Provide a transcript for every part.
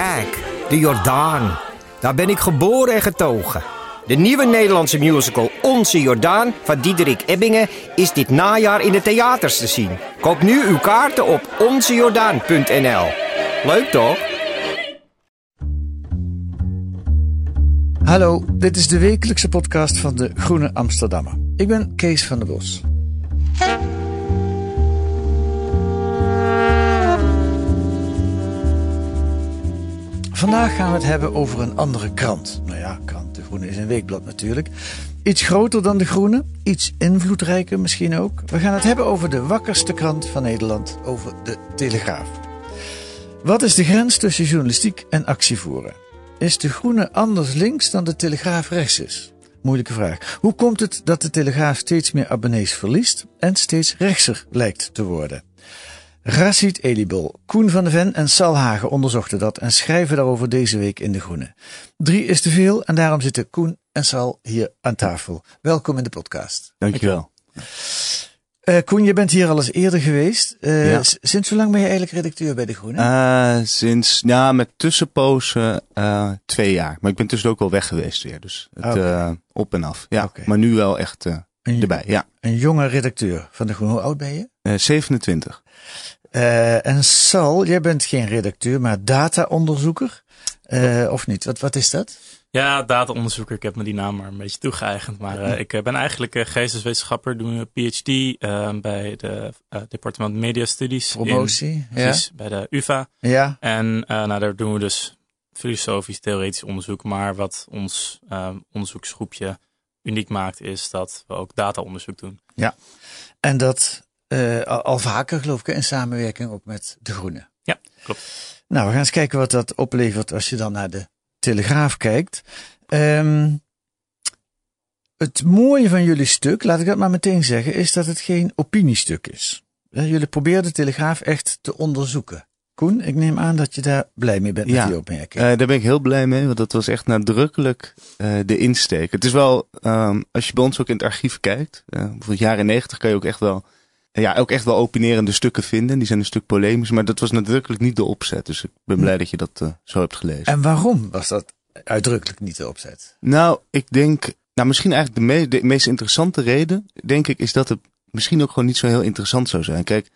Kijk, de Jordaan. Daar ben ik geboren en getogen. De nieuwe Nederlandse musical Onze Jordaan van Diederik Ebbingen is dit najaar in de theaters te zien. Koop nu uw kaarten op onzejordaan.nl. Leuk toch? Hallo, dit is de wekelijkse podcast van de Groene Amsterdammer. Ik ben Kees van der Bos. Vandaag gaan we het hebben over een andere krant. Nou ja, krant, de Groene is een weekblad natuurlijk. Iets groter dan de Groene, iets invloedrijker misschien ook. We gaan het hebben over de wakkerste krant van Nederland, over de Telegraaf. Wat is de grens tussen journalistiek en actievoeren? Is de Groene anders links dan de Telegraaf rechts is? Moeilijke vraag. Hoe komt het dat de Telegraaf steeds meer abonnees verliest en steeds rechtser lijkt te worden? Rashid Elibol, Koen van de Ven en Sal Hagen onderzochten dat en schrijven daarover deze week in De Groene. Drie is te veel en daarom zitten Koen en Sal hier aan tafel. Welkom in de podcast. Dankjewel. Eh Koen, je bent hier al eens eerder geweest. Eh, Ja. Sinds hoe lang ben je eigenlijk redacteur bij De Groene? Eh, sinds, ja, met tussenpozen twee jaar. Maar ik ben tussen ook wel weg geweest weer. Dus het, eh, op en af. Ja, maar nu wel echt Een- erbij. Ja, Een jonge redacteur van De Groene. Hoe oud ben je? Eh 27. Eh, en Sal, jij bent geen redacteur, maar dataonderzoeker. Eh, of niet? Wat, wat is dat? Ja, dataonderzoeker. Ik heb me die naam maar een beetje toegeëigend. Maar eh, ik ben eigenlijk eh, geesteswetenschapper, doe een PhD bij de eh, departement Media Studies. in- Promotie? Ja. precies, bij de UvA. Ja. En nou, daar doen we dus filosofisch, theoretisch onderzoek. Maar wat ons onderzoeksgroepje uniek maakt, is dat we ook dataonderzoek doen. En dat eh, al, vaker, geloof ik, in samenwerking ook met De Groene. Ja, klopt. Nou, we gaan eens kijken wat dat oplevert als je dan naar de Telegraaf kijkt. Ehm, het mooie van jullie stuk, laat ik dat maar meteen zeggen, is dat het geen opiniestuk is. Eh, Jullie proberen de Telegraaf echt te onderzoeken. Koen, ik neem aan dat je daar blij mee bent met Ja. die opmerking. Eh, daar ben ik heel blij mee, want dat was echt nadrukkelijk eh, de insteek. Het is wel, ehm, als je bij ons ook in het archief kijkt, eh, bijvoorbeeld jaren negentig kan je ook echt wel, ja, ook echt wel opinerende stukken vinden. Die zijn een stuk polemisch, maar dat was nadrukkelijk niet de opzet. Dus ik ben blij dat je dat eh, zo hebt gelezen. En waarom was dat uitdrukkelijk niet de opzet? Nou, ik denk, nou misschien eigenlijk de, me- de meest interessante reden, denk ik, is dat het misschien ook gewoon niet zo heel interessant zou zijn. Kijk,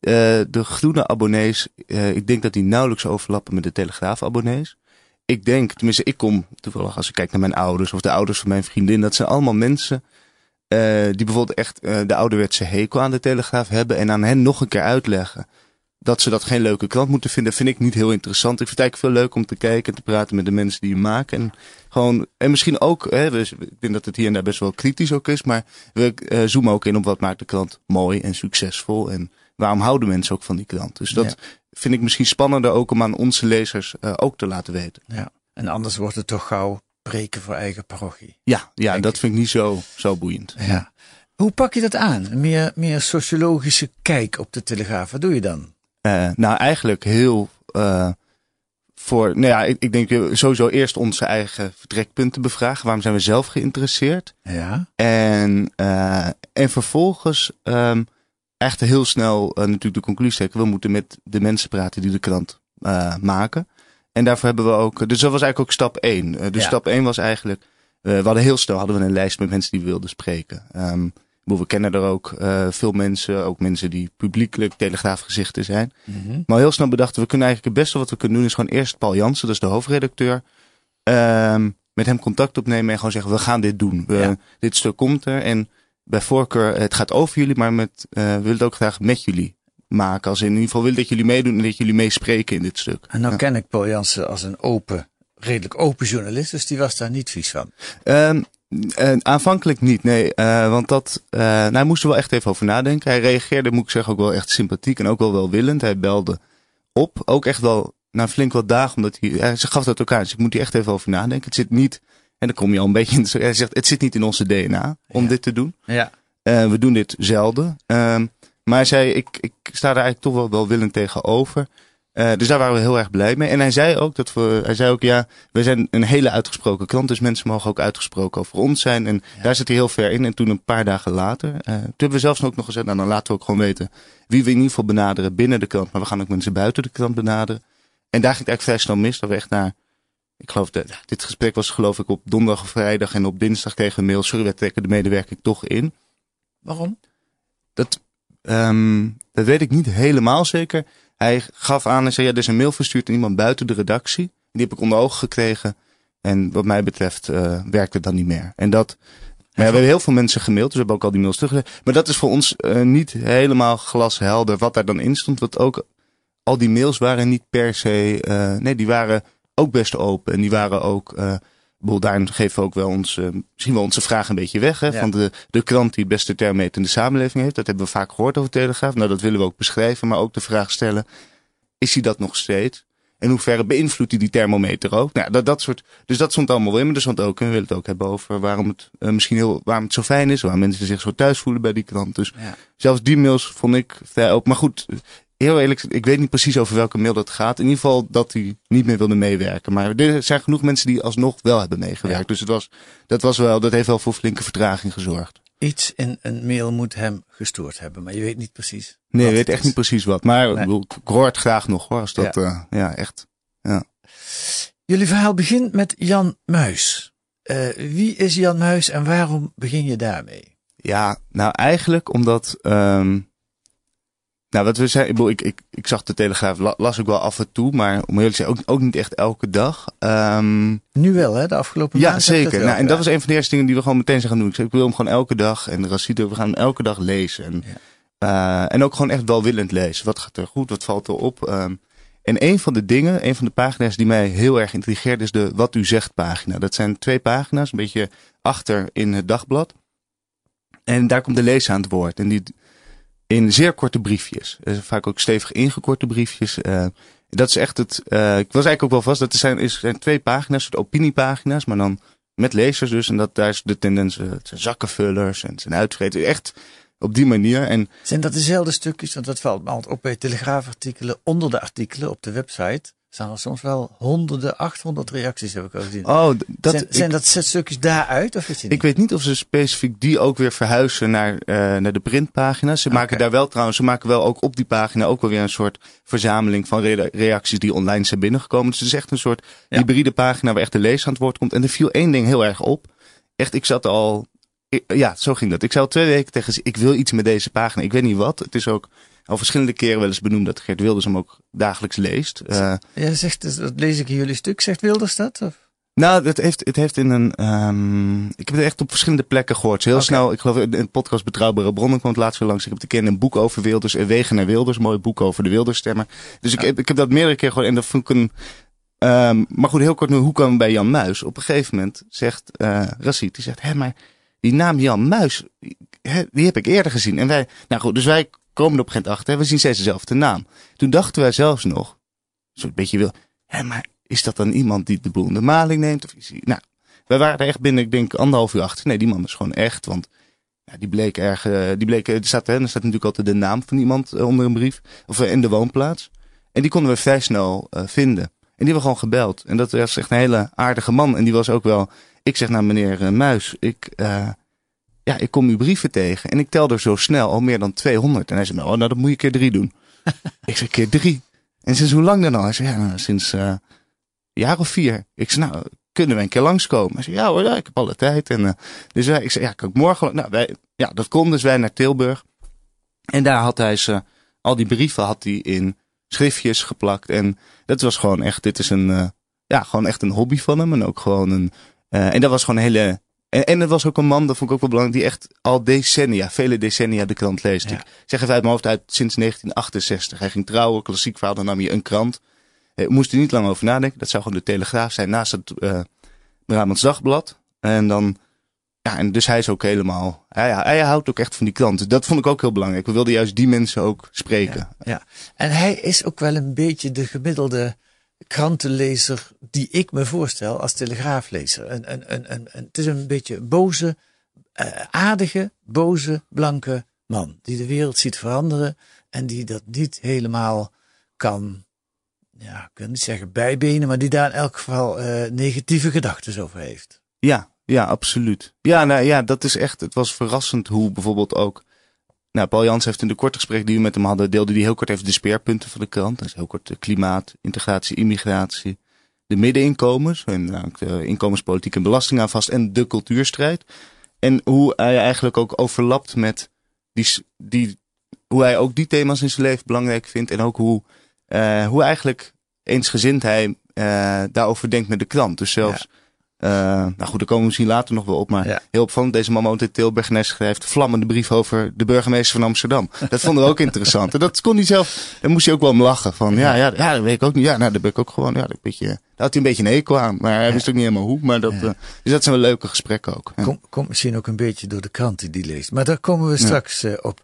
eh, de groene abonnees, eh, ik denk dat die nauwelijks overlappen met de Telegraaf-abonnees. Ik denk, tenminste, ik kom toevallig als ik kijk naar mijn ouders of de ouders van mijn vriendin, dat zijn allemaal mensen eh, die bijvoorbeeld echt eh, de ouderwetse hekel aan de Telegraaf hebben en aan hen nog een keer uitleggen dat ze dat geen leuke krant moeten vinden, vind ik niet heel interessant. Ik vind het eigenlijk veel leuk om te kijken en te praten met de mensen die hem maken. En gewoon, en misschien ook, hè, ik denk dat het hier en daar best wel kritisch ook is, maar we eh, zoomen ook in op wat maakt de krant mooi en succesvol. En waarom houden mensen ook van die krant? Dus dat Ja. vind ik misschien spannender ook om aan onze lezers ook te laten weten. Ja. En anders wordt het toch gauw preken voor eigen parochie. Ja, ja dat vind ik niet zo, zo boeiend. Ja. Hoe pak je dat aan? Een meer, meer sociologische kijk op de Telegraaf. Wat doe je dan? Eh, nou, eigenlijk heel eh, voor, nou ja, ik, ik denk eh, sowieso eerst onze eigen vertrekpunten bevragen. Waarom zijn we zelf geïnteresseerd? Ja. En, en vervolgens ehm echt heel snel natuurlijk de conclusie trekken. We moeten met de mensen praten die de krant maken. En daarvoor hebben we ook, dus dat was eigenlijk ook stap 1. dus Ja. stap 1 was eigenlijk, eh, we hadden heel snel hadden we een lijst met mensen die we wilden spreken. Ehm, we kennen er ook eh, veel mensen, ook mensen die publiekelijk telegraafgezichten zijn. Mhm. Maar heel snel bedachten we kunnen eigenlijk het beste wat we kunnen doen is gewoon eerst Paul Jansen, dat is de hoofdredacteur, ehm, met hem contact opnemen en gewoon zeggen we gaan dit doen. We, Ja. Dit stuk komt er en bij voorkeur het gaat over jullie, maar met, eh, we willen het ook graag met jullie maken. Als in, ieder geval willen dat jullie meedoen en dat jullie meespreken in dit stuk. En nou Ja. ken ik Paul Jansen als een open, redelijk open journalist, dus die was daar niet vies van. Ehm, eh, aanvankelijk niet, nee. eh, want dat, eh nou, hij moest er wel echt even over nadenken. Hij reageerde, moet ik zeggen, ook wel echt sympathiek en ook wel welwillend. Hij belde op, ook echt wel nou, flink wat dagen, omdat hij, hij ze gaf dat ook aan. Dus ik moet hier echt even over nadenken. Het zit niet, en dan kom je al een beetje in, hij zegt, het zit niet in onze DNA om Ja. dit te doen. Ja. We doen dit zelden. Ehm, maar hij zei, ik, ik sta er eigenlijk toch wel welwillend tegenover. Eh, dus daar waren we heel erg blij mee. En hij zei ook dat we, hij zei ook, ja, we zijn een hele uitgesproken klant. Dus mensen mogen ook uitgesproken over ons zijn. En daar zit hij heel ver in. En toen een paar dagen later, eh, toen hebben we zelfs ook nog gezegd, nou dan laten we ook gewoon weten wie we in ieder geval benaderen binnen de krant. Maar we gaan ook mensen buiten de krant benaderen. En daar ging het eigenlijk vrij snel mis. Dat we echt naar, ik geloof, dat, dit gesprek was geloof ik op donderdag of vrijdag. En op dinsdag kregen we een mail, sorry, wij trekken de medewerker toch in. Waarom? Dat, ehm, dat weet ik niet helemaal zeker. Hij gaf aan en zei, ja, er is een mail verstuurd aan iemand buiten de redactie. Die heb ik onder ogen gekregen. En wat mij betreft eh werkt het dan niet meer. En dat, maar ja, we hebben heel veel mensen gemaild, dus we hebben ook al die mails teruggezet. Maar dat is voor ons eh, niet helemaal glashelder wat daar dan in stond. Want ook al die mails waren niet per se, eh, nee, die waren ook best open. En die waren ook, bijvoorbeeld daarin geven we ook wel ons, eh, misschien wel onze vraag een beetje weg. Hè, Ja. Van de, de krant die het beste thermometer in de samenleving heeft. Dat hebben we vaak gehoord over Telegraaf. Nou, dat willen we ook beschrijven. Maar ook de vraag stellen, is hij dat nog steeds? En hoe ver beïnvloedt hij die thermometer ook? Nou, dat, dat soort, dus dat stond allemaal in. Maar er stond ook, en we willen het ook hebben over waarom het eh, misschien heel, waarom het zo fijn is. Waarom mensen zich zo thuis voelen bij die krant. Dus Ja. zelfs die mails vond ik vrij open. Maar goed, heel eerlijk, ik weet niet precies over welke mail dat gaat. In ieder geval dat hij niet meer wilde meewerken. Maar er zijn genoeg mensen die alsnog wel hebben meegewerkt. Ja. Dus het was, dat was wel, dat heeft wel voor flinke vertraging gezorgd. Iets in een mail moet hem gestoord hebben, maar je weet niet precies. Nee, ik weet echt is. niet precies wat. Maar Nee. ik, hoor het graag nog hoor. Als dat, ja, ja echt. Jullie verhaal begint met Jan Muis. Eh, wie is Jan Muis en waarom begin je daarmee? Ja, nou eigenlijk omdat. ehm nou, wat we zijn, ik, ik, ik, zag de Telegraaf, la- las ik wel af en toe, maar om eerlijk te zijn, ook, ook niet echt elke dag. Ehm Nu wel, hè? De afgelopen ja, maand heb je zeker. Nou, en dat was een van de eerste dingen die we gewoon meteen zijn gaan doen. Ik zei, ik wil hem gewoon elke dag, en Racito, we gaan hem elke dag lezen. En, eh, en ook gewoon echt welwillend lezen. Wat gaat er goed, wat valt er op? Ehm, en een van de dingen, een van de pagina's die mij heel erg intrigeert, is de Wat U Zegt pagina. Dat zijn twee pagina's, een beetje achter in het dagblad. En daar komt de lezer aan het woord. En die in zeer korte briefjes. Vaak ook stevig ingekorte briefjes. Eh, dat is echt het. eh, ik was eigenlijk ook wel vast. Dat er zijn, is, zijn twee pagina's, soort opiniepagina's, maar dan met lezers dus. En dat daar is de tendens. eh, het zijn zakkenvullers en het zijn uitvreten. Echt op die manier. En Zijn dat dezelfde stukjes? Want dat valt me altijd op bij telegraafartikelen. Onder de artikelen op de website staan er soms wel honderden, 800 reacties heb ik al gezien. oh, dat. zijn, zijn ik, dat stukjes daaruit of is je ik weet niet of ze specifiek die ook weer verhuizen naar, eh, naar de printpagina's. Ze maken daar wel trouwens, ze maken wel ook op die pagina ook wel weer een soort verzameling van re- reacties die online zijn binnengekomen. Dus het is echt een soort Ja. hybride pagina waar echt de lezer aan het woord komt. En er viel één ding heel erg op. Echt, ik zat al, ja, zo ging dat. Ik al twee weken tegen ze, ik wil iets met deze pagina. Ik weet niet wat. Het is ook al verschillende keren wel eens benoemd dat Geert Wilders hem ook dagelijks leest. Eh, Ja, zegt, dus, dat lees ik in jullie stuk. Zegt Wilders dat? Of? nou, het heeft, het heeft in een. ehm, ik heb het echt op verschillende plekken gehoord. Heel snel, ik geloof in een podcast Betrouwbare Bronnen kwam het laatst weer langs. Ik heb een keer een boek over Wilders. en Wegen naar Wilders, mooi boek over de Wilderstemmer. Dus ik, heb, ik heb dat meerdere keer gehoord en dat vond ik een. ehm, maar goed, heel kort nu, hoe kwam bij Jan Muis? Op een gegeven moment zegt eh Racit, die zegt, hé, maar die naam Jan Muis, hè, die heb ik eerder gezien. En wij, nou goed, dus wij komen er op een gegeven moment achter, hè, we zien steeds dezelfde naam. Toen dachten wij zelfs nog, zo'n beetje wil, hé, maar is dat dan iemand die de boel de maling neemt? Of is nou, wij waren er echt binnen, ik denk, anderhalf uur achter. Nee, die man is gewoon echt, want ja, die bleek erg, eh, die bleek, er staat, hè, er staat natuurlijk altijd de naam van iemand eh, onder een brief, of eh, in de woonplaats. En die konden we vrij snel eh, vinden. En die hebben gewoon gebeld. En dat was echt een hele aardige man. En die was ook wel, ik zeg nou meneer eh, Muis, ik, eh, ja, ik kom uw brieven tegen. En ik telde er zo snel al meer dan 200. En hij zei, nou, nou dat moet je keer drie doen. ik zei, keer drie? En sinds hoe lang dan al? Hij zei, ja, nou, sinds eh, een jaar of vier. Ik zei, nou, kunnen we een keer langskomen? Hij zei, ja hoor, ja, ik heb alle tijd. En, eh, dus wij, ik zei, ja, kan ik morgen? Nou, wij, ja, dat kon. Dus wij naar Tilburg. En daar had hij ze, al die brieven had hij in schriftjes geplakt. En dat was gewoon echt, dit is een, eh, ja, gewoon echt een hobby van hem. En ook gewoon een, en dat was gewoon een hele, en, en het was ook een man, dat vond ik ook wel belangrijk, die echt al decennia, vele decennia de krant leest. Ja. Ik zeg even uit mijn hoofd uit sinds 1968. Hij ging trouwen, klassiek verhaal, dan nam je een krant. Eh, moest er niet lang over nadenken. Dat zou gewoon de Telegraaf zijn naast het eh Brabants Dagblad. En dan, ja, en dus hij is ook helemaal, hij, hij houdt ook echt van die krant. Dus dat vond ik ook heel belangrijk. We wilden juist die mensen ook spreken. Ja. En hij is ook wel een beetje de gemiddelde krantenlezer die ik me voorstel als telegraaflezer. Een, een, een, een, een- het is een beetje boze, eh, aardige, boze, blanke man. Die de wereld ziet veranderen en die dat niet helemaal kan, ja, ik wil niet zeggen bijbenen, maar die daar in elk geval eh, negatieve gedachten over heeft. Ja, ja, absoluut. Ja, nou ja, dat is echt. Het was verrassend hoe bijvoorbeeld ook. Nou, Paul Jans heeft in de korte gesprek die we met hem hadden, deelde hij heel kort even de speerpunten van de krant. Dat is heel kort de klimaat, integratie, immigratie, de middeninkomens, en nou, de inkomenspolitiek en belasting aan vast en de cultuurstrijd. En hoe hij eigenlijk ook overlapt met die, die hoe hij ook die thema's in zijn leven belangrijk vindt. En ook hoe, eh, hoe eigenlijk eensgezind hij eh, daarover denkt met de krant. Dus zelfs, eh, nou goed, daar komen we misschien later nog wel op. Maar Ja. heel opvallend, deze man woont in Tilburg en hij schrijft vlammende brief over de burgemeester van Amsterdam. Dat vonden we ook interessant. En dat kon hij zelf, daar moest hij ook wel om lachen. Van ja, ja, ja, dat weet ik ook niet. Ja, nou, daar ben ik ook gewoon, ja, dat beetje, daar had hij een beetje een hekel aan. Maar hij wist ook niet helemaal hoe. Maar dat, eh, dus dat zijn wel leuke gesprekken ook. Ja. Kom, komt misschien ook een beetje door de krant die die leest. Maar daar komen we straks eh, op.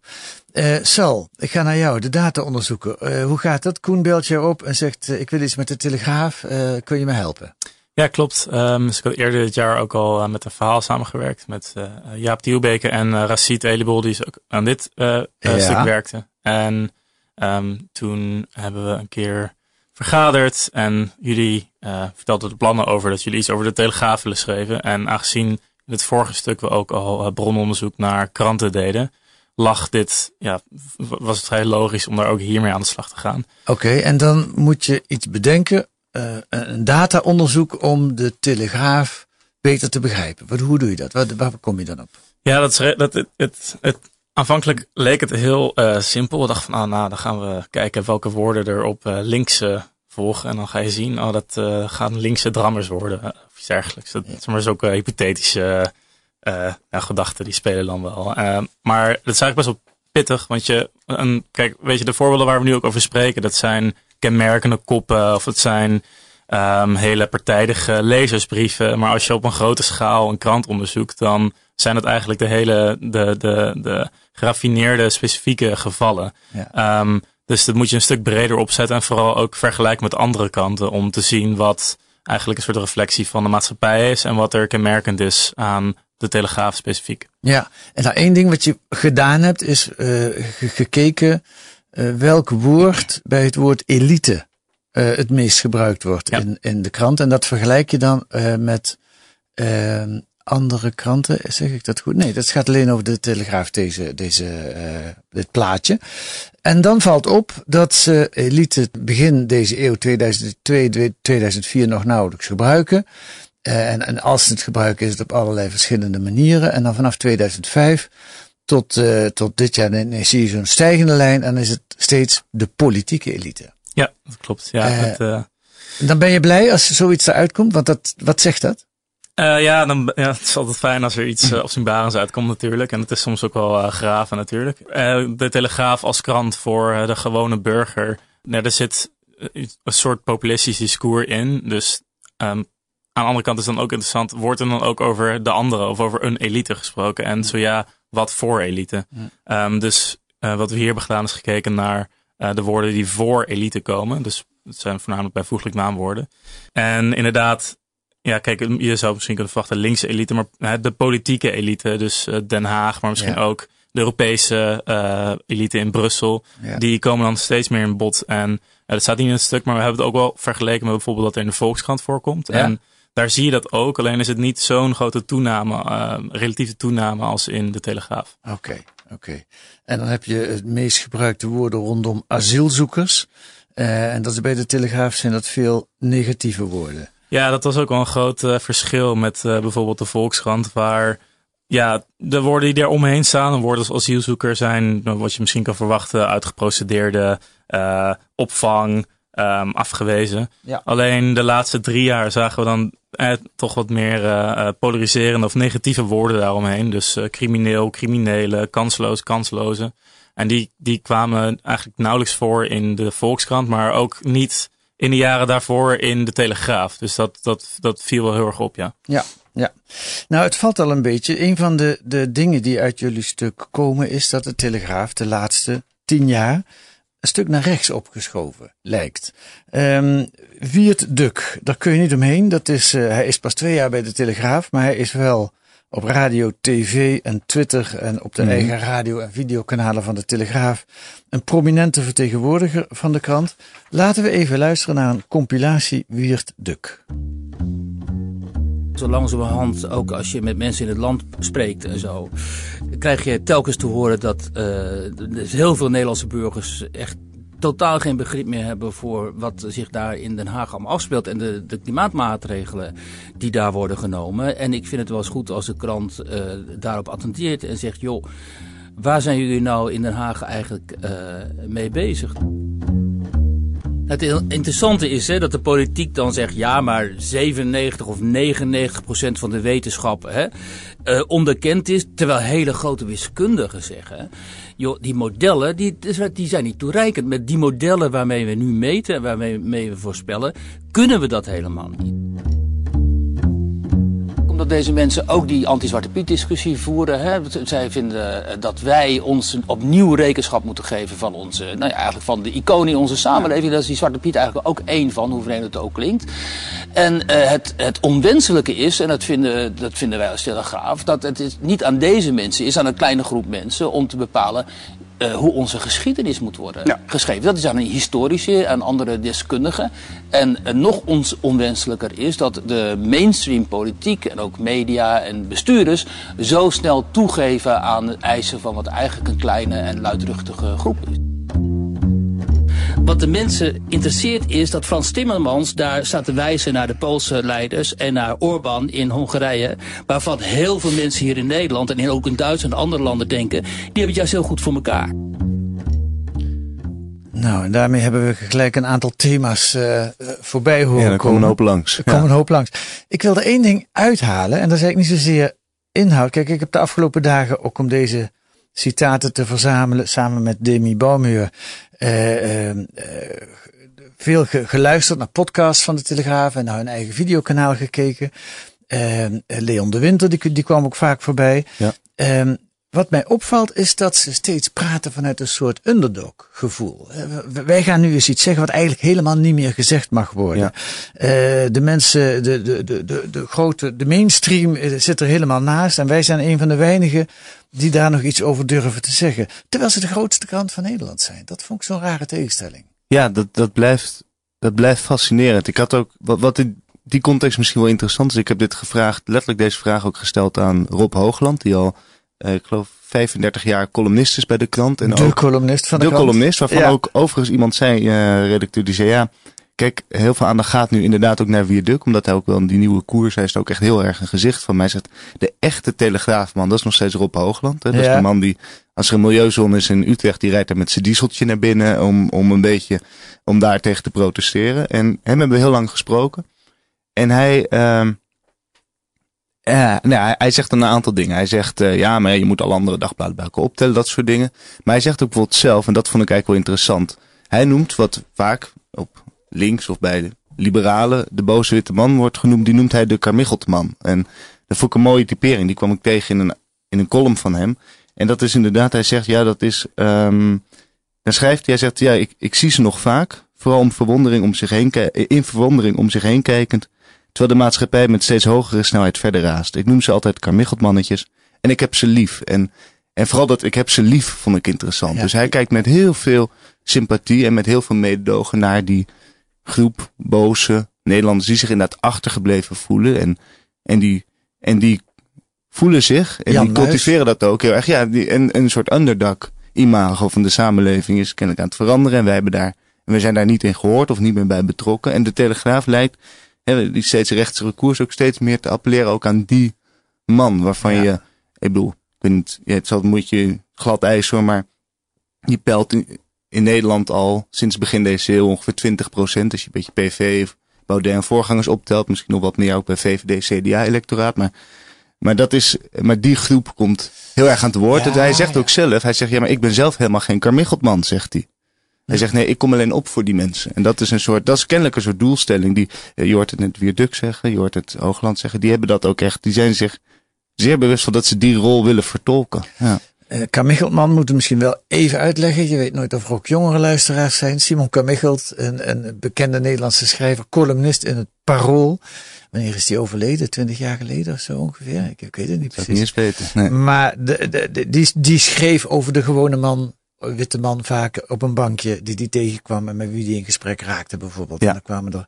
Eh, Sal, ik ga naar jou, de data onderzoeken. Eh, hoe gaat dat? Koen belt jou op en zegt, ik wil iets met de Telegraaf. Eh, kun je me helpen? Ja, klopt. Ehm, dus ik had eerder dit jaar ook al eh, met een verhaal samengewerkt met eh, Jaap Dielbeke en uh, Racit Elibol, die ook aan dit eh, eh, Ja. stuk werkte. En ehm, toen hebben we een keer vergaderd en jullie eh vertelden de plannen over dat jullie iets over de Telegraaf willen schrijven. En aangezien in het vorige stuk we ook al eh, brononderzoek naar kranten deden, lag dit, ja, was het vrij logisch om daar ook hiermee aan de slag te gaan. Oké, en dan moet je iets bedenken. Eh, een dataonderzoek om de Telegraaf beter te begrijpen. Wat, hoe doe je dat? Waar, waar kom je dan op? Ja, dat is, dat, het, het, het, aanvankelijk leek het heel eh, simpel. We dachten van, ah, nou, dan gaan we kijken welke woorden er op links eh, volgen. En dan ga je zien, oh, dat gaan linkse drammers worden. of iets dergelijks. Dat is maar ook hypothetische ja, gedachten, die spelen dan wel. Maar dat is eigenlijk best wel pittig. Want je, een, kijk, weet je, de voorbeelden waar we nu ook over spreken, dat zijn kenmerkende koppen. Of het zijn ehm, hele partijdige lezersbrieven. Maar als je op een grote schaal een krant onderzoekt, dan zijn het eigenlijk de hele, de, de, de geraffineerde specifieke gevallen. Ja. Ehm, dus dat moet je een stuk breder opzetten en vooral ook vergelijken met andere kanten om te zien wat eigenlijk een soort reflectie van de maatschappij is en wat er kenmerkend is aan de Telegraaf specifiek. Ja, en nou één ding wat je gedaan hebt is ge- gekeken eh, welk woord bij het woord elite eh, het meest gebruikt wordt Ja. in, in de krant. En dat vergelijk je dan eh, met ehm, andere kranten. Zeg ik dat goed? Nee, dat gaat alleen over de Telegraaf, deze, deze, eh, dit plaatje. En dan valt op dat ze elite begin deze eeuw 2002, 2004 nog nauwelijks gebruiken. En, en als ze het gebruiken is het op allerlei verschillende manieren. En dan vanaf 2005 tot, eh, tot dit jaar dan zie je zo'n stijgende lijn. En dan is het steeds de politieke elite. Ja, dat klopt. Ja, Eh, het, eh, dan ben je blij als zoiets eruit komt. Want dat, wat zegt dat? Ja, dan, ja, het is altijd fijn als er iets uh, opzienbarends uitkomt natuurlijk. En het is soms ook wel uh, graven natuurlijk. Uh, de Telegraaf als krant voor uh, de gewone burger. Nou, er zit een soort populistisch discours in. Dus um, aan de andere kant is dan ook interessant. Wordt er dan ook over de andere of over een elite gesproken? En zo ja, wat voor elite? Um, dus uh, wat we hier hebben gedaan is gekeken naar uh, de woorden die voor elite komen. Dus het zijn voornamelijk bijvoeglijk naamwoorden. En inderdaad, ja, kijk, je zou misschien kunnen verwachten linkse elite, maar de politieke elite, dus uh, Den Haag, maar misschien ja. ook de Europese uh, elite in Brussel, ja. die komen dan steeds meer in bod. En uh, dat staat niet in het stuk, maar we hebben het ook wel vergeleken met bijvoorbeeld dat er in de Volkskrant voorkomt. Ja. En daar zie je dat ook, alleen is het niet zo'n grote toename, uh, relatieve toename als in de Telegraaf. Oké, okay, oké. Okay. En dan heb je het meest gebruikte woorden rondom asielzoekers. Uh, en dat is bij de Telegraaf zijn dat veel negatieve woorden. Ja, dat was ook wel een groot uh, verschil met uh, bijvoorbeeld de Volkskrant, waar ja, de woorden die er omheen staan, een woorden als asielzoeker zijn, wat je misschien kan verwachten, uitgeprocedeerde uh, opvang, um, afgewezen. Ja. Alleen de laatste drie jaar zagen we dan eh, toch wat meer uh, polariserende of negatieve woorden daaromheen. Dus uh, crimineel, criminele, kansloos, kansloze. En die, die kwamen eigenlijk nauwelijks voor in de Volkskrant, maar ook niet in de jaren daarvoor in de Telegraaf. Dus dat, dat, dat viel wel heel erg op, ja. Ja, ja. Nou, het valt al een beetje. Een van de, de dingen die uit jullie stuk komen is dat de Telegraaf de laatste tien jaar een stuk naar rechts opgeschoven lijkt. Um, Wiert Duk, daar kun je niet omheen. Dat is, uh, hij is pas twee jaar bij de Telegraaf, maar hij is wel op radio, tv en Twitter en op de Mhm. eigen radio- en videokanalen van de Telegraaf een prominente vertegenwoordiger van de krant. Laten we even luisteren naar een compilatie Wiert Duk. Zo langzamerhand, ook als je met mensen in het land spreekt en zo, krijg je telkens te horen dat dus heel veel Nederlandse burgers echt totaal geen begrip meer hebben voor wat zich daar in Den Haag allemaal afspeelt en de, de klimaatmaatregelen die daar worden genomen. En ik vind het wel eens goed als de krant eh, daarop attenteert en zegt, joh, waar zijn jullie nou in Den Haag eigenlijk eh, mee bezig? Het interessante is hè, dat de politiek dan zegt: ja, maar 97 of 99 procent van de wetenschap hè, uh, onderkend is. Terwijl hele grote wiskundigen zeggen: joh, die modellen die, die zijn niet toereikend. Met die modellen waarmee we nu meten en waarmee we voorspellen, kunnen we dat helemaal niet omdat deze mensen ook die anti-Zwarte Piet discussie voeren. Hè. Zij vinden dat wij ons opnieuw rekenschap moeten geven van onze, nou ja, eigenlijk van de iconen in onze samenleving. Daar is die Zwarte Piet eigenlijk ook één van, hoe vreemd het ook klinkt. En uh, het, het onwenselijke is, en dat vinden, dat vinden wij als Telegraaf, dat het is niet aan deze mensen is, aan een kleine groep mensen, om te bepalen uh, hoe onze geschiedenis moet worden ja. geschreven. Dat is aan een historici, aan andere deskundigen. En uh, nog ons onwenselijker is dat de mainstream politiek en ook media en bestuurders zo snel toegeven aan de eisen van wat eigenlijk een kleine en luidruchtige groep is. Wat de mensen interesseert is dat Frans Timmermans daar staat te wijzen naar de Poolse leiders en naar Orbán in Hongarije. Waarvan heel veel mensen hier in Nederland en ook in Duitsland en andere landen denken, die hebben het juist heel goed voor elkaar. Nou, en daarmee hebben we gelijk een aantal thema's uh, voorbij horen ja, er komen een hoop langs. Er komen een hoop langs. Ik wil er één ding uithalen en dat is eigenlijk niet zozeer inhoud. Kijk, ik heb de afgelopen dagen ook om deze citaten te verzamelen samen met Demi Baumeur uh, uh, veel ge geluisterd naar podcasts van de Telegraaf en naar hun eigen videokanaal gekeken. Uh, Leon de Winter, die, die kwam ook vaak voorbij. Ja. Um, wat mij opvalt is dat ze steeds praten vanuit een soort underdog gevoel. Wij gaan nu eens iets zeggen wat eigenlijk helemaal niet meer gezegd mag worden. Ja. Uh, de mensen, de, de, de, de, de grote, de mainstream zit er helemaal naast. En wij zijn een van de weinigen die daar nog iets over durven te zeggen. Terwijl ze de grootste krant van Nederland zijn. Dat vond ik zo'n rare tegenstelling. Ja, dat, dat, blijft, dat blijft fascinerend. Ik had ook, wat, wat in die context misschien wel interessant is. Ik heb dit gevraagd, letterlijk deze vraag ook gesteld aan Rob Hoogland. Die al, uh, ik geloof, 35 jaar columnist is bij de krant. En de ook columnist van de, de krant. columnist, waarvan ja. ook overigens iemand zei, uh, redacteur, die zei ja, kijk, heel veel aandacht gaat nu inderdaad ook naar Wierduk, omdat hij ook wel in die nieuwe koers, hij is ook echt heel erg een gezicht van mij. Zegt, de echte telegraafman, dat is nog steeds Rob Hoogland. Hè? Dat ja. is de man die, als er een milieuzone is in Utrecht, die rijdt daar met zijn dieseltje naar binnen om, om een beetje, om daar tegen te protesteren. En hem hebben we heel lang gesproken. En hij, uh, ja, nou, hij zegt een aantal dingen. Hij zegt, uh, ja, maar je moet alle andere dagbladen bij elkaar optellen, dat soort dingen. Maar hij zegt ook bijvoorbeeld zelf, en dat vond ik eigenlijk wel interessant. Hij noemt wat vaak op links of bij de liberalen de boze witte man wordt genoemd, die noemt hij de Carmicheltman. En dat vond ik een mooie typering, die kwam ik tegen in een, in een column van hem. En dat is inderdaad, hij zegt, ja, dat is, um, dan schrijft hij, hij zegt, ja, ik, ik zie ze nog vaak, vooral om verwondering om zich heen, in verwondering om zich heen kijkend, terwijl de maatschappij met steeds hogere snelheid verder raast. Ik noem ze altijd karmicheltmannetjes en ik heb ze lief. En, en vooral dat ik heb ze lief vond ik interessant. Ja. Dus hij kijkt met heel veel sympathie en met heel veel mededogen naar die groep boze Nederlanders die zich inderdaad achtergebleven voelen. En, en, die, en die voelen zich en Jan die cultiveren dat ook heel erg. Ja, die, en, een soort underdog imago van de samenleving is kennelijk aan het veranderen. En wij hebben daar, en we zijn daar niet in gehoord of niet meer bij betrokken. En de Telegraaf lijkt hè, die steeds rechtse koers ook steeds meer te appelleren ook aan die man waarvan ja. je, ik bedoel, ja, het zal moet je glad ijs hoor, maar die pelt in, in Nederland al sinds begin deze eeuw ongeveer 20 procent. Als je een beetje PV, Baudet en voorgangers optelt, misschien nog wat meer ook bij VVD, CDA-electoraat, maar maar dat is, maar die groep komt heel erg aan het woord. Ja, hij zegt ja. ook zelf, hij zegt, ja, maar ik ben zelf helemaal geen karmicheltman, zegt hij. Hij zegt, nee, ik kom alleen op voor die mensen. En dat is een soort, dat is kennelijk een soort doelstelling. Die, je hoort het net Wierduk zeggen, je hoort het Hoogland zeggen. Die hebben dat ook echt, die zijn zich zeer bewust van dat ze die rol willen vertolken. Ja. Uh, Kamicheltman moet het misschien wel even uitleggen. Je weet nooit of er ook jongere luisteraars zijn. Simon Kamichelt, een, een bekende Nederlandse schrijver, columnist in het Parool. Wanneer is die overleden? Twintig jaar geleden of zo ongeveer? Ik, ik weet het niet Dat precies. niet eens weten. Nee. Maar de, de, de- die, die schreef over de gewone man, witte man vaak op een bankje, die die tegenkwam en met wie die in gesprek raakte bijvoorbeeld. Ja. En daar kwamen er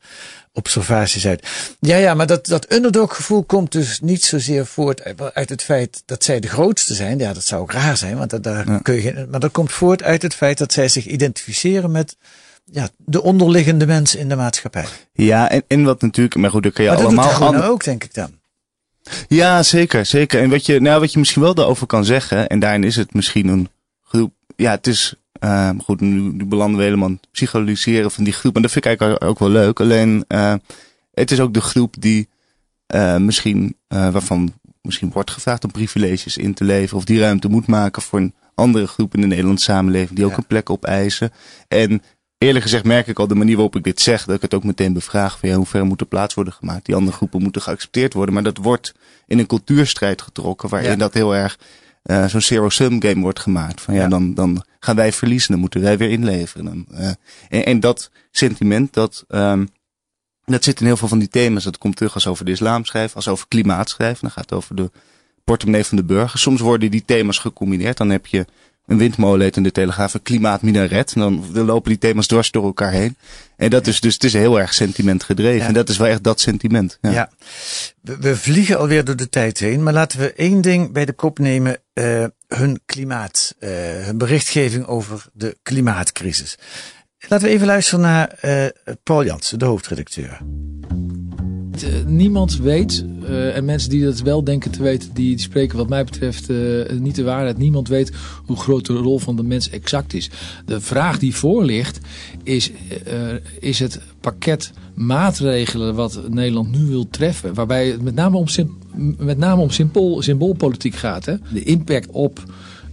observaties uit. Ja, ja, maar dat, dat underdog gevoel komt dus niet zozeer voort uit, het feit dat zij de grootste zijn. Ja, dat zou ook raar zijn, want dat, daar Ja. kun je geen, maar dat komt voort uit het feit dat zij zich identificeren met ja, de onderliggende mensen in de maatschappij. Ja, en, en wat natuurlijk, maar goed, daar kun je maar dat doet allemaal ook, denk ik dan. Ja, zeker, zeker. En wat je, nou, wat je misschien wel daarover kan zeggen, en daarin is het misschien een groep. Ja, het is, eh, goed, nu, nu belanden we helemaal het psychologeren van die groep. En dat vind ik eigenlijk ook wel leuk. Alleen, eh, het is ook de groep die eh, misschien, eh, waarvan misschien wordt gevraagd om privileges in te leveren. Of die ruimte moet maken voor een andere groep in de Nederlandse samenleving. Die ook Ja. een plek opeisen. En eerlijk gezegd merk ik al de manier waarop ik dit zeg. Dat ik het ook meteen bevraag van ja, hoe ver moet er plaats worden gemaakt. Die andere groepen moeten geaccepteerd worden. Maar dat wordt in een cultuurstrijd getrokken. Waarin Ja. dat heel erg eh, zo'n zero-sum game wordt gemaakt. Van ja, Ja. Dan, dan gaan wij verliezen. Dan moeten wij weer inleveren. Dan, eh, en, en dat sentiment, dat, ehm, dat zit in heel veel van die thema's. Dat komt terug als over de islam schrijven, als over klimaat schrijven. Dan gaat het over de portemonnee van de burger. Soms worden die thema's gecombineerd. Dan heb je een windmolen heet in de Telegraaf, een klimaatminaret. En dan, dan lopen die thema's dwars door elkaar heen. En dat is dus, het is heel erg sentiment gedreven. Ja. En dat is wel echt dat sentiment. Ja. Ja. We, we vliegen alweer door de tijd heen, maar laten we één ding bij de kop nemen. eh, hun klimaat, eh, hun berichtgeving over de klimaatcrisis. Laten we even luisteren naar eh, Paul Jansen, de hoofdredacteur. Niemand weet, eh, en mensen die dat wel denken te weten, die, die spreken wat mij betreft eh, niet de waarheid. Niemand weet hoe groot de rol van de mens exact is. De vraag die voor ligt is, eh, is het pakket maatregelen wat Nederland nu wil treffen, waarbij het met name om, met name om symbool, symboolpolitiek gaat. Hè? De impact op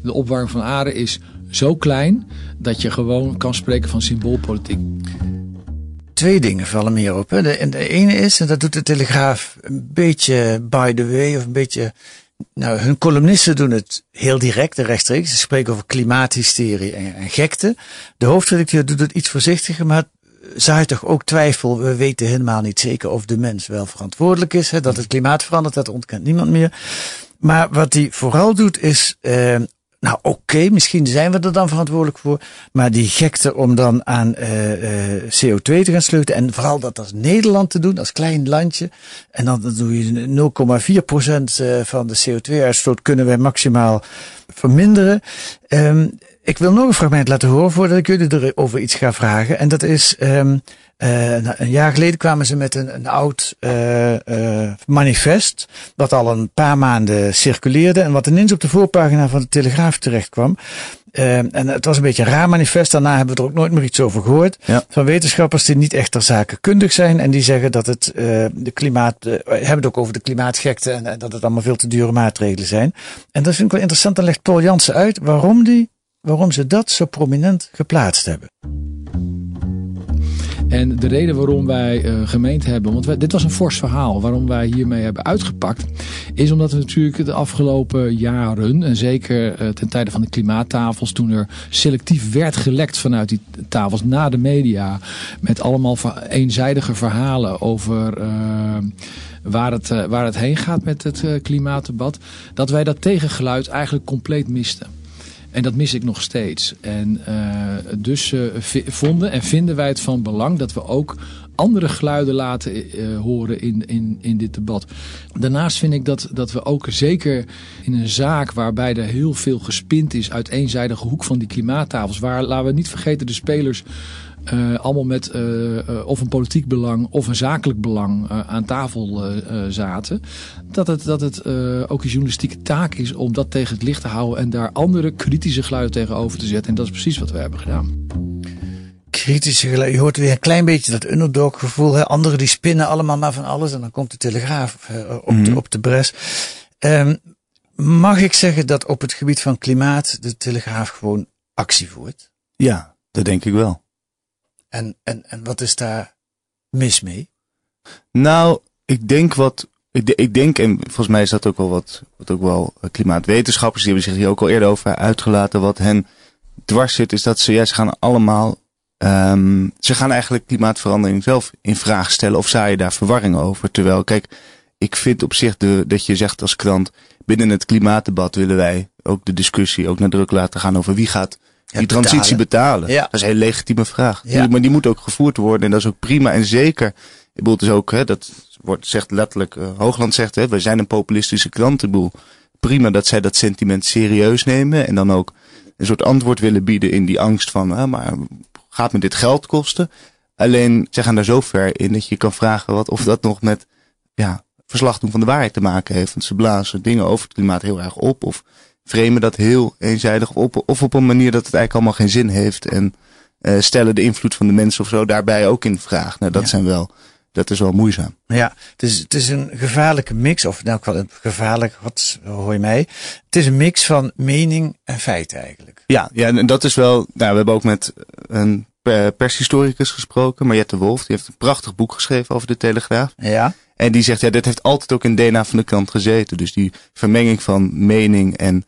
de opwarming van aarde is zo klein dat je gewoon kan spreken van symboolpolitiek. Twee dingen vallen meer op. De, de ene is, en dat doet de Telegraaf een beetje by the way, of een beetje. Nou, hun columnisten doen het heel direct en rechtstreeks. Ze spreken over klimaathysterie en, en gekte. De hoofdredacteur doet het iets voorzichtiger, maar zaait toch ook twijfel. We weten helemaal niet zeker of de mens wel verantwoordelijk is. Hè, dat het klimaat verandert, dat ontkent niemand meer. Maar wat hij vooral doet is, eh, nou oké, misschien zijn we er dan verantwoordelijk voor. Maar die gekte om dan aan eh, eh, CO2 te gaan sleutelen. En vooral dat als Nederland te doen, als klein landje. En dan, dan doe je 0,4 procent eh, van de CO2-uitstoot kunnen wij maximaal verminderen. Ehm, ik wil nog een fragment laten horen voordat ik jullie erover iets ga vragen. En dat is, ehm, eh, nou, een jaar geleden kwamen ze met een, een oud eh, eh, manifest. Wat al een paar maanden circuleerde. En wat ineens op de voorpagina van de Telegraaf terecht kwam. En het was een beetje een raar manifest. Daarna hebben we er ook nooit meer iets over gehoord. Ja. Van wetenschappers die niet echt ter zake kundig zijn. En die zeggen dat het de klimaat. hebben het ook over de klimaatgekte. En, en dat het allemaal veel te dure maatregelen zijn. En dat vind ik wel interessant. Dan legt Paul Jansen uit waarom, die, waarom ze dat zo prominent geplaatst hebben. En de reden waarom wij eh, gemeend hebben, want dit was een fors verhaal, waarom wij hiermee hebben uitgepakt, is omdat we natuurlijk de afgelopen jaren, en zeker eh, ten tijde van de klimaattafels, toen er selectief werd gelekt vanuit die tafels naar de media, met allemaal eenzijdige verhalen over eh, waar, het, waar het heen gaat met het klimaatdebat, dat wij dat tegengeluid eigenlijk compleet misten. En dat mis ik nog steeds. En uh, dus uh, vonden en vinden wij het van belang dat we ook andere geluiden laten uh, horen in, in, in dit debat. Daarnaast vind ik dat, dat we ook zeker in een zaak waarbij er heel veel gespind is uit eenzijdige hoek van die klimaattafels. Waar, laten we niet vergeten, de spelers uh, allemaal met uh, uh, of een politiek belang of een zakelijk belang aan tafel zaten. Dat het, dat het ook een journalistieke taak is om dat tegen het licht te houden en daar andere kritische geluiden tegenover te zetten. En dat is precies wat we hebben gedaan. Kritische geluiden. Je hoort weer een klein beetje dat underdog gevoel. Hè? Anderen die spinnen allemaal maar van alles en dan komt de telegraaf op, mm -hmm. de, op de bres. Um, mag ik zeggen dat op het gebied van klimaat de telegraaf gewoon actie voert? Ja, dat denk ik wel. En, en, en wat is daar mis mee? Nou, ik denk wat ik, denk, en volgens mij is dat ook wel wat, wat ook wel eh, klimaatwetenschappers, die hebben zich hier ook al eerder over uitgelaten, wat hen dwars zit, is dat ze, ze gaan allemaal, um, ze gaan eigenlijk klimaatverandering zelf in vraag stellen of je daar verwarring over. Terwijl, kijk, ik vind op zich de, dat je zegt als krant, binnen het klimaatdebat willen wij ook de discussie ook naar druk laten gaan over wie gaat die transitie betalen. Ja. Dat is een hele legitieme vraag. Ja. Maar die moet ook gevoerd worden en dat is ook prima. En zeker, ik bedoel, het is ook, hè, dat wordt, zegt letterlijk, uh, Hoogland zegt, hè, wij zijn een populistische bedoel, prima dat zij dat sentiment serieus nemen en dan ook een soort antwoord willen bieden in die angst van, hè, maar gaat me dit geld kosten? Alleen, ze gaan daar zo ver in dat je kan vragen wat, of dat nog met, ja, verslag doen van de waarheid te maken heeft. Want ze blazen dingen over het klimaat heel erg op of framen dat heel eenzijdig op, of op een manier dat het eigenlijk allemaal geen zin heeft en uh, stellen de invloed van de mensen of zo daarbij ook in vraag. Nou, dat zijn wel, dat is wel moeizaam. Ja, het is, het is een gevaarlijke mix, of nou, wel een gevaarlijk, wat hoor je mij? Het is een mix van mening en feit eigenlijk. Ja, ja en dat is wel, nou, we hebben ook met een pershistoricus gesproken, Mariette Wolf, die heeft een prachtig boek geschreven over de Telegraaf. Ja. En die zegt, ja, dit heeft altijd ook in DNA van de krant gezeten. Dus die vermenging van mening en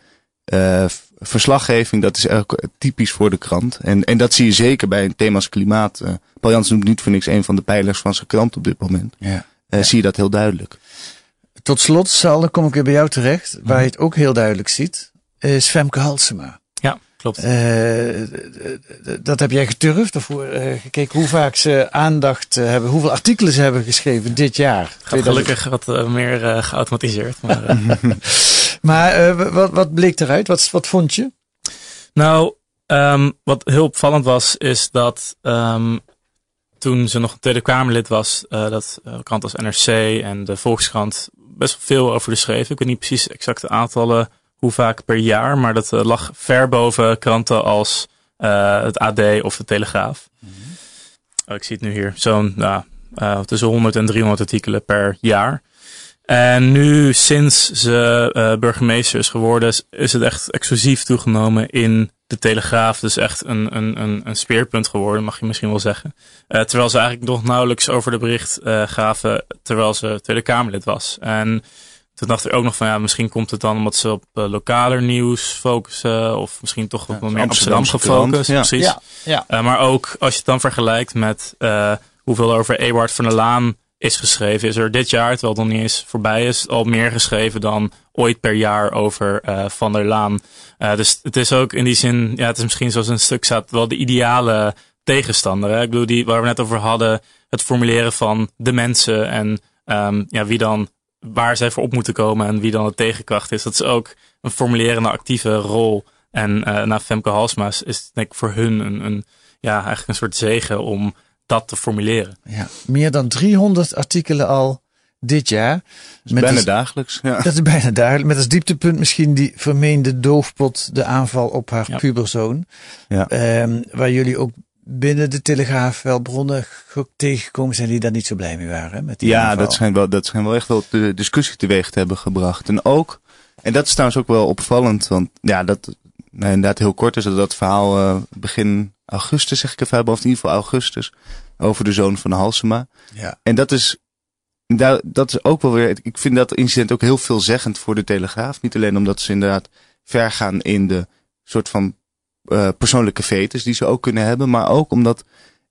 uh, verslaggeving, dat is ook typisch voor de krant. En, en dat zie je zeker bij thema's klimaat. Uh, Paul Jans noemt niet voor niks een van de pijlers van zijn krant op dit moment. Ja. Uh, Zie je dat heel duidelijk. Tot slot, Sal, dan kom ik weer bij jou terecht. Waar je het ook heel duidelijk ziet, is Femke Halsema. Klopt. dat heb jij geturfd of gekeken hoe vaak ze aandacht hebben, hoeveel artikelen ze hebben geschreven dit jaar. Gaat gelukkig wat meer geautomatiseerd. Maar, Maar wat, wat bleek eruit? Wat, wat vond je? Nou, um, wat heel opvallend was, is dat um, toen ze nog een Tweede Kamerlid was, uh, dat uh, krant als NRC en de Volkskrant best wel veel over de schreven. Ik weet niet precies exacte aantallen, hoe vaak per jaar, maar dat lag ver boven kranten als het AD of de Telegraaf. Mm -hmm. oh, ik zie het nu hier, zo'n nou, tussen 100 en 300 artikelen per jaar. En nu, sinds ze uh, burgemeester is geworden, is het echt exclusief toegenomen in de Telegraaf. Dus echt een, een, een, een speerpunt geworden, mag je misschien wel zeggen. Uh, terwijl ze eigenlijk nog nauwelijks over de bericht uh, gaven, terwijl ze Tweede Kamerlid was. En toen dacht ik ook nog van, ja, misschien komt het dan omdat ze op lokaler nieuws focussen. Of misschien toch wat meer Amsterdam gefocust. Ja. Precies. Ja, ja. maar ook als je het dan vergelijkt met hoeveel over Ewart van der Laan is geschreven, is er dit jaar, terwijl het nog niet eens voorbij is, al meer geschreven dan ooit per jaar over uh, Van der Laan. Uh, dus het is ook in die zin, ja, het is misschien zoals een stuk staat, wel de ideale tegenstander. Hè? Ik bedoel, die waar we net over hadden, het formuleren van de mensen en um, ja, wie dan, waar zij voor op moeten komen en wie dan de tegenkracht is. Dat is ook een formulerende actieve rol. En uh, na Femke Halsma is denk ik voor hun een, een, ja, eigenlijk een soort zegen om dat te formuleren. Ja, meer dan 300 artikelen al dit jaar. met bijna dagelijks. Ja. Dat is bijna dagelijks. Met als dieptepunt misschien die vermeende doofpot, de aanval op haar ja. puberzoon. Ja. Um, waar jullie ook binnen de Telegraaf wel bronnen tegengekomen zijn die daar niet zo blij mee waren. Met die ja, dat zijn, wel, dat zijn wel echt wel de discussie teweeg te hebben gebracht. En ook, en dat is trouwens ook wel opvallend, want ja, dat nou, inderdaad heel kort is dat, dat verhaal uh, begin augustus, zeg ik even hebben, of in ieder geval augustus, over de zoon van Halsema. Ja. En dat is, dat, dat is ook wel weer, ik vind dat incident ook heel veelzeggend voor de Telegraaf. Niet alleen omdat ze inderdaad ver gaan in de soort van uh, persoonlijke vetes die ze ook kunnen hebben, maar ook omdat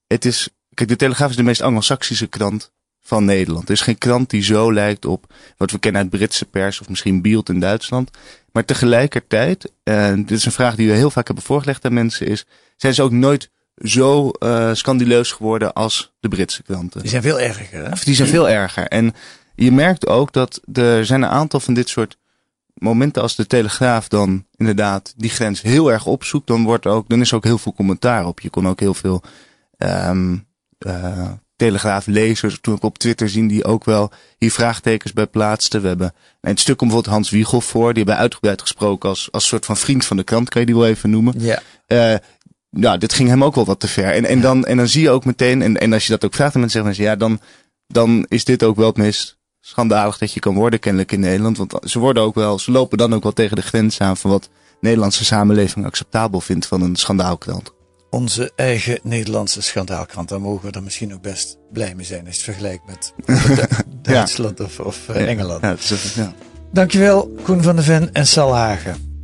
het is, kijk, de Telegraaf is de meest anglo-saxische krant van Nederland. Er is geen krant die zo lijkt op wat we kennen uit Britse pers of misschien Bielt in Duitsland. Maar tegelijkertijd, en dit is een vraag die we heel vaak hebben voorgelegd aan mensen, is zijn ze ook nooit zo uh, scandileus geworden als de Britse kranten. Die zijn veel erger, hè? Die zijn veel erger. En je merkt ook dat er zijn een aantal van dit soort momenten als de Telegraaf dan inderdaad die grens heel erg opzoekt, dan wordt ook, dan is er ook heel veel commentaar op. Je kon ook heel veel um, uh, Telegraaflezers toen ik op Twitter zien die ook wel hier vraagtekens bij plaatsten. We hebben een stuk om bijvoorbeeld Hans Wiegel voor. Die hebben uitgebreid gesproken als, als soort van vriend van de krant, kan je die wel even noemen. Ja. Uh, nou, dit ging hem ook wel wat te ver. En, en, dan, en dan zie je ook meteen, en, en als je dat ook vraagt aan mensen, zeggen mensen, ja, dan, dan is dit ook wel het meest schandalig dat je kan worden, kennelijk in Nederland. Want ze worden ook wel, ze lopen dan ook wel tegen de grens aan van wat de Nederlandse samenleving acceptabel vindt van een schandaalkrant. onze eigen Nederlandse schandaalkrant. Daar mogen we er misschien ook best blij mee zijn. Je het vergelijkt met Duitsland of, of uh, Engeland. Ja, is, ja. Dankjewel, Koen van der Ven en Sal Hagen.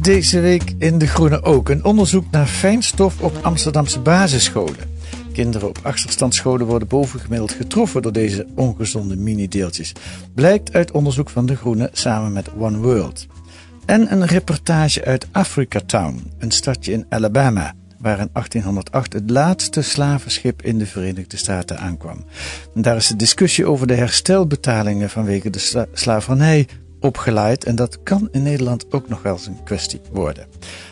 Deze week in De Groene ook een onderzoek naar fijnstof op Amsterdamse basisscholen. Kinderen op achterstandsscholen worden bovengemiddeld getroffen door deze ongezonde mini-deeltjes. Blijkt uit onderzoek van De Groene samen met One World. En een reportage uit Africa Town, een stadje in Alabama, waar in 1808 het laatste slavenschip in de Verenigde Staten aankwam. Daar is de discussie over de herstelbetalingen vanwege de sla slavernij opgeleid en dat kan in Nederland ook nog wel eens een kwestie worden.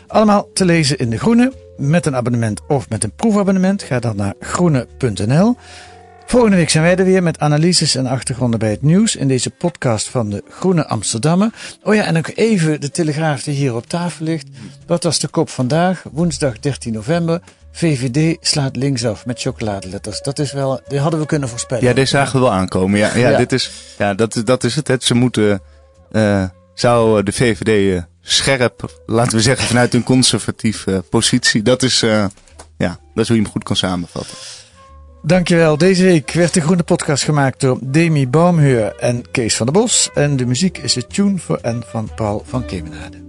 Allemaal te lezen in De Groene, met een abonnement of met een proefabonnement. Ga dan naar groene.nl. Volgende week zijn wij er weer met analyses en achtergronden bij het nieuws in deze podcast van de Groene Amsterdammer. Oh ja, en ook even de telegraaf die hier op tafel ligt. Wat was de kop vandaag? Woensdag 13 november. VVD slaat linksaf met chocoladeletters. Dat is wel, die hadden we kunnen voorspellen. Ja, deze zagen we wel aankomen. Ja, ja, ja. Dit is, ja dat, dat is het. het. Ze moeten, uh, zou de VVD uh, scherp, laten we zeggen, vanuit een conservatieve positie. Dat is, ja, dat is hoe je hem goed kan samenvatten. Dankjewel. Deze week werd de Groene Podcast gemaakt door Demi Baumheur en Kees van der Bos. En de muziek is de tune voor en van Paul van Kemenade.